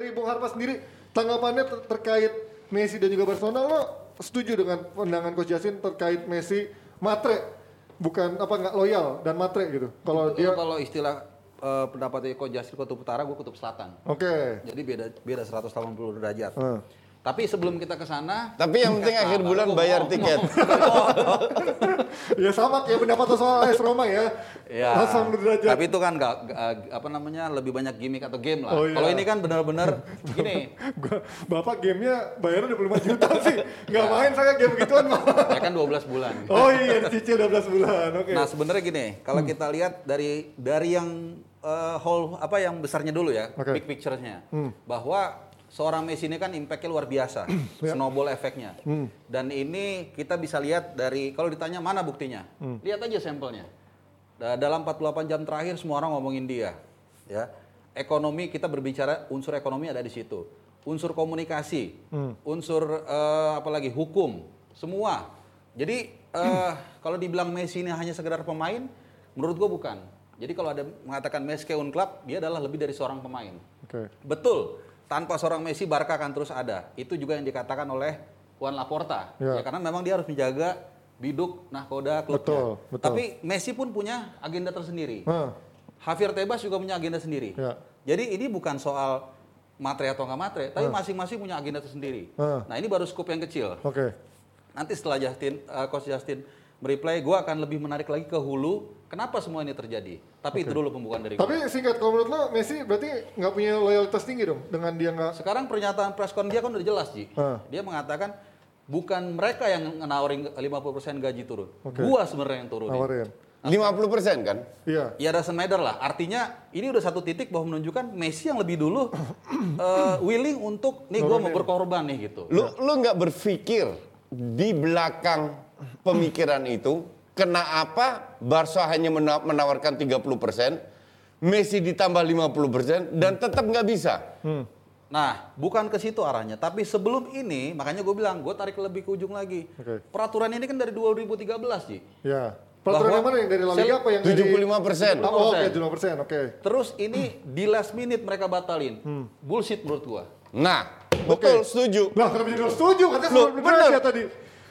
dari Bung Harpa sendiri tanggapannya ter- terkait Messi dan juga Barcelona lo setuju dengan pandangan Coach Justin terkait Messi matre bukan apa nggak loyal dan matre gitu. Kalau Dia kalau istilah eh, pendapatnya Ko Jasir kutub utara, gue kutub selatan. oke. Jadi beda beda 180 derajat. Hmm. Tapi sebelum kita ke sana, Tapi yang penting akhir bulan bayar tiket. ya sama kayak pendapat soal AS Roma ya. Ya. Derajat. Tapi itu kan nggak nggak, apa namanya lebih banyak gimmick atau game lah. Oh, iya. Kalau ini kan benar-benar gini, Gua- Bapak gamenya bayarnya 25 juta sih. Nggak main saya game gituan mah. ya kan 12 bulan. Oh iya dicicil 12 bulan. Oke. Nah sebenarnya gini, kalau kita lihat dari dari yang eh, whole apa yang besarnya dulu ya, Oke. big picture-nya, bahwa seorang Messi ini kan impact-nya luar biasa, Ya. snowball efeknya. Dan ini kita bisa lihat dari kalau ditanya mana buktinya, lihat aja sampelnya. Da- Dalam 48 jam terakhir semua orang ngomongin dia, ya. Ekonomi kita berbicara unsur ekonomi ada di situ, unsur komunikasi, unsur eh, apalagi hukum, semua. Jadi eh, kalau dibilang Messi ini hanya sekedar pemain, menurut gua bukan. Jadi kalau ada mengatakan Messi un club, dia adalah lebih dari seorang pemain. Oke. Betul. Tanpa seorang Messi, Barca akan terus ada. Itu juga yang dikatakan oleh Juan Laporta. Ya. Ya, karena memang dia harus menjaga biduk nahkoda klubnya. Betul, betul. Tapi Messi pun punya agenda tersendiri. Hah. Javier Tebas juga punya agenda sendiri. Ya. Jadi ini bukan soal matre atau nggak matre, tapi masing-masing punya agenda tersendiri. Ah. Nah ini baru skup yang kecil. Oke. Nanti setelah Justin, uh, Coach Justin mereply, gue akan lebih menarik lagi ke hulu. Kenapa semua ini terjadi? Tapi itu dulu pembukaan dari gue. Tapi singkat kalau menurut lo Messi berarti nggak punya loyalitas tinggi dong dengan dia nggak Sekarang pernyataan preskon dia kan udah jelas, Ji. Ah. Dia mengatakan bukan mereka yang nawarin 50% gaji turun. Oke. Gua sebenarnya yang turun. nawarin. 50% kan? Iya. Ya doesn't matter lah. Artinya ini udah satu titik bahwa menunjukkan Messi yang lebih dulu eh, willing untuk nih gua mau berkorban nih gitu. Lu lu nggak berpikir di belakang pemikiran itu kenapa Barca hanya mena- menawarkan 30%, Messi ditambah 50% dan tetap nggak bisa. Nah, bukan ke situ arahnya, tapi sebelum ini makanya gue bilang gue tarik lebih ke ujung lagi. Oke. Peraturan ini kan dari 2013 sih. Ya. Peraturan Bahwa yang mana yang dari La Liga apa yang dari 75%. Oh, oke, 75%. Oke. Terus ini di last minute mereka batalin. Hmm. Bullshit menurut gua. Nah, betul setuju. Lah, kenapa jadi setuju? Katanya ya tadi.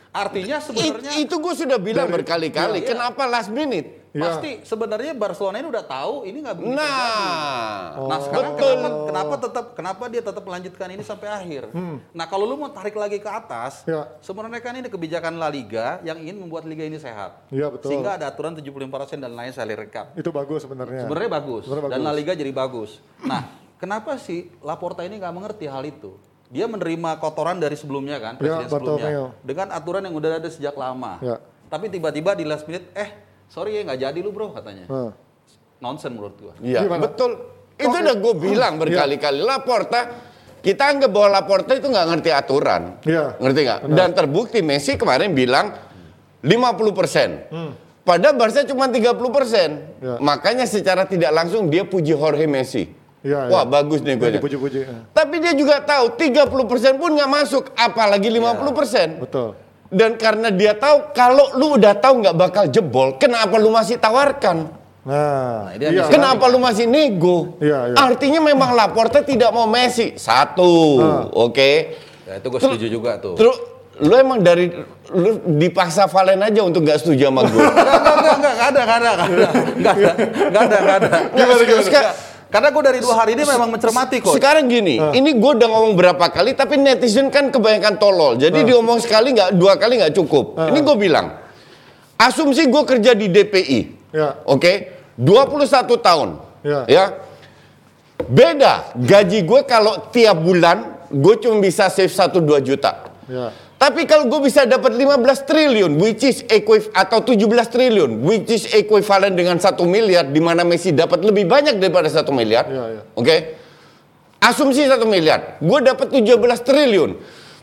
Artinya It- sebenarnya itu gue sudah bilang berkali-kali. Iya. Kenapa last minute? Iya. pasti sebenarnya Barcelona ini udah tahu ini nggak begitu terjadi. Nah, Nah sekarang betul. kenapa, kenapa tetap kenapa dia tetap melanjutkan ini sampai akhir? Nah kalau lu mau tarik lagi ke atas, Hmm. Ya. sebenarnya kan ini kebijakan La Liga yang ingin membuat liga ini sehat. Iya, betul. Sehingga ada aturan 75% dan lain salary cap. Itu bagus sebenarnya. Sebenarnya bagus Sebenarnya dan bagus. La Liga jadi bagus. Nah, kenapa sih Laporta ini nggak mengerti hal itu? Dia menerima kotoran dari sebelumnya kan, Ya, presiden sebelumnya, Bartomeu. dengan aturan yang udah ada sejak lama. Ya. Tapi tiba-tiba di last minute, eh sorry ya nggak jadi lu bro katanya. Nah. Nonsen menurut gua. Iya, betul. Itu udah gue bilang berkali-kali. Laporta, kita anggap bahwa Laporta itu nggak ngerti aturan. Iya. Ngerti nggak? Dan terbukti Messi kemarin bilang 50 persen. Padahal Barca cuma 30 persen. Hmm. Iya. Makanya secara tidak langsung dia puji Jorge Messi. Iya, Wah iya. bagus nih gue. Dipuji-puji. ya. Tapi dia juga tahu 30 persen pun nggak masuk, apalagi 50 persen. Betul. Dan karena dia tahu kalau lu udah tahu nggak bakal jebol, kenapa lu masih tawarkan? Nah, Nah, iya. Kenapa lu masih nego? Iya, iya. Artinya memang Laporta tidak mau Messi. Satu, Ah. oke. Ya itu gue setuju juga tuh. Terus lu emang dari lu dipaksa Valen aja untuk gak setuju sama gue. Enggak, enggak, enggak, enggak ada, enggak ada, enggak ada, enggak ada, enggak ada. Gimana, gimana? Karena gue dari dua hari ini memang mencermati kok. Sekarang gini, Ah. ini gue udah ngomong berapa kali, tapi netizen kan kebanyakan tolol. Jadi Ah. diomong sekali nggak, dua kali nggak cukup. Ini gue bilang, asumsi gue kerja di DPI, Ya. oke, 21 tahun, Ya. ya. Beda, gaji gue kalau tiap bulan gue cuma bisa save 1-2 juta. Ya. Tapi kalau gue bisa dapat 15 triliun, which is equiv atau 17 triliun, which is equivalent dengan 1 miliar, di mana Messi dapat lebih banyak daripada 1 miliar, Iya, iya. oke? Asumsi 1 miliar, gue dapat 17 triliun.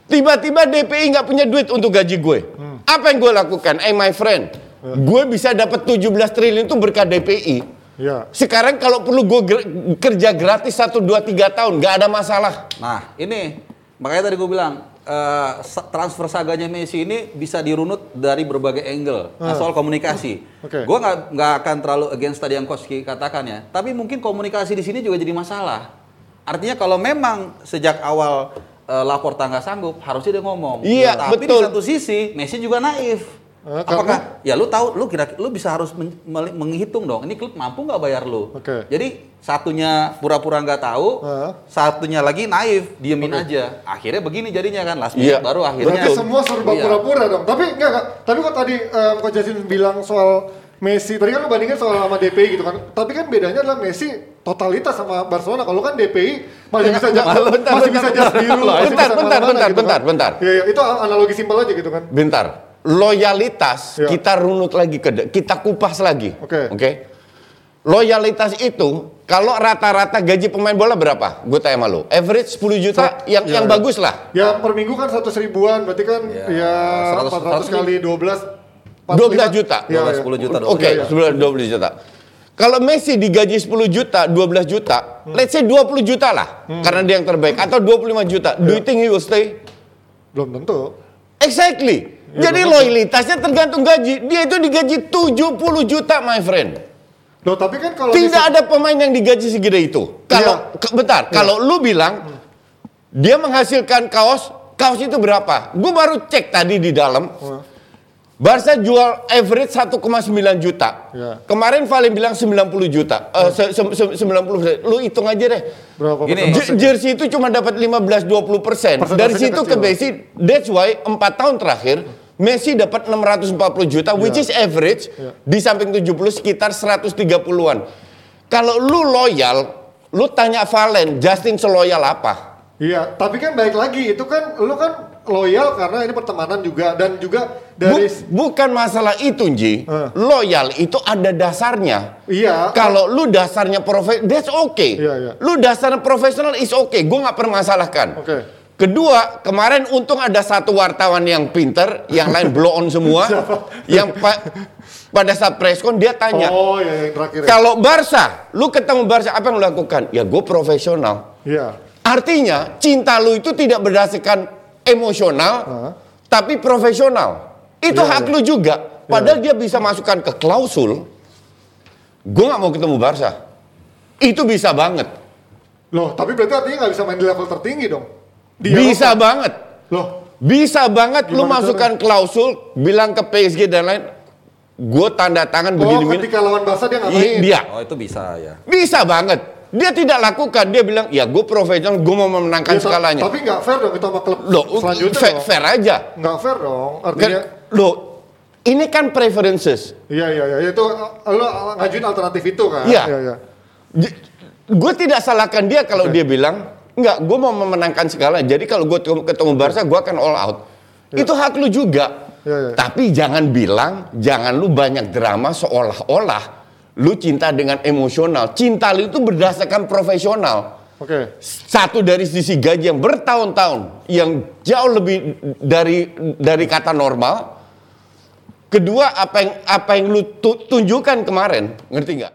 Tiba-tiba DPI nggak punya duit untuk gaji gue. Hmm. Apa yang gue lakukan? Eh my friend, gue bisa dapat 17 triliun itu berkat DPI. Ya. Sekarang kalau perlu gue ger- kerja gratis 1, 2, 3 tahun, nggak ada masalah. Nah, ini makanya tadi gue bilang eh, sa- transfer saganya Messi ini bisa dirunut dari berbagai angle. Nah, soal komunikasi, Oke. gue nggak nggak akan terlalu against tadi yang Koski katakan ya. Tapi mungkin komunikasi di sini juga jadi masalah. Artinya kalau memang sejak awal eh, Laporta nggak sanggup, harusnya dia ngomong. Iya, Tapi betul. di satu sisi Messi juga naif. Eh, Apakah ya lu tahu lu kira lu bisa harus men- menghitung dong. Ini klub mampu nggak bayar lu? Oke. Jadi satunya pura-pura nggak tahu, Heeh. satunya lagi naif, diemin aja. Akhirnya begini jadinya kan last Iya, minute baru akhirnya. Berarti semua serba Iya. pura-pura dong. Tapi enggak, enggak. Tapi kok tadi um, Coach Justin bilang soal Messi, tadi kan lu bandingin soal sama DPI gitu kan. Tapi kan bedanya adalah Messi totalitas sama Barcelona. Kalau kan DPI masih bisa jas, bentar, masih bentar, bisa jas bentar. biru, Bentar, bentar, bentar, gitu bentar, kan. bentar. Iya, iya, itu analogi simpel aja gitu kan. Bentar. Loyalitas Ya. kita runut lagi ke kita kupas lagi. Oke. Loyalitas itu kalau rata-rata gaji pemain bola berapa? Gue tanya sama lu. Average 10 juta Sa- yang ya, yang ya. bagus lah. Ya per minggu kan 100 ribuan, berarti kan Ya, ya, 100 400 kali 12. 12 juta. Iya, 12, iya. 10 juta. Oke, Iya, iya. sebulan 12 juta. Kalau Messi digaji 10 juta, 12 juta, let's say 20 juta lah. Karena dia yang terbaik atau 25 juta. Do you think he will stay? Belum tentu. Exactly. Jadi loyalitasnya tergantung gaji. Dia itu digaji 70 juta, my friend. Loh, tapi kan kalau Tidak misal- ada pemain yang digaji segede itu. Kalau ke- bentar, kalau lu bilang dia menghasilkan kaos, kaos itu berapa? Gue baru cek tadi di dalam. Barca jual average 1,9 juta. Ya. Kemarin Valen bilang 90 juta. Eh, se- se- se- 90 persen. Lu hitung aja deh. berapa Gini. jersey itu cuma dapat 15-20 persen. Dari situ ke kecil. Messi, that's why 4 tahun terakhir Messi dapat 640 juta, which is average Ya. di samping 70 sekitar 130-an. Kalau lu loyal, lu tanya Valen, Justin seloyal apa? Iya, tapi kan baik lagi itu kan lu kan loyal karena ini pertemanan juga dan juga Bu- dari bukan masalah itu, Ji. Eh. Loyal itu ada dasarnya. iya Kalau lu dasarnya profesional, that's okay. Iya, iya. Lu dasarnya profesional is okay. Gue nggak permasalahkan. Oke. Kedua, kemarin untung ada satu wartawan yang pinter, yang lain blow on semua. yang pa- pada saat preskon dia tanya, Oh ya yang terakhir. ya. kalau Barca, lu ketemu Barca apa yang lu lakukan? Ya gue profesional. Iya. Artinya cinta lu itu tidak berdasarkan emosional, Hah? tapi profesional. Itu Iya, hak iya. lu juga. Padahal dia bisa masukkan ke klausul, gue nggak mau ketemu Barca. Itu bisa banget. Loh, tapi berarti artinya nggak bisa main di level tertinggi dong. Di bisa Eropa. banget. Loh, Bisa banget lu Gimana masukkan klausul, bilang ke PSG dan lain, gue tanda tangan oh begini begini. ketika lawan Barca dia nggak main. Dia Oh itu bisa ya. bisa banget. Dia tidak lakukan. Dia bilang, ya gue profesional, gue mau memenangkan Ya, skalanya. Tapi nggak fair dong itu sama klub Loh, selanjutnya fair, dong. fair aja. Nggak fair dong. Kan, Artinya, loh, ini kan preferences. iya iya iya itu lu ngajuin alternatif itu kan. Iya. Iya iya. Gue tidak salahkan dia kalau dia bilang, enggak, gue mau memenangkan segala. Jadi kalau gue ketemu Barca, gue akan all out. Itu hak lu juga. Iya, iya. Tapi jangan bilang, jangan lu banyak drama seolah-olah lu cinta dengan emosional. Cinta lu itu berdasarkan profesional. Oke. Satu dari sisi gaji yang bertahun-tahun, yang jauh lebih dari dari kata normal. Kedua, apa yang apa yang lu tu- tunjukkan kemarin, ngerti nggak?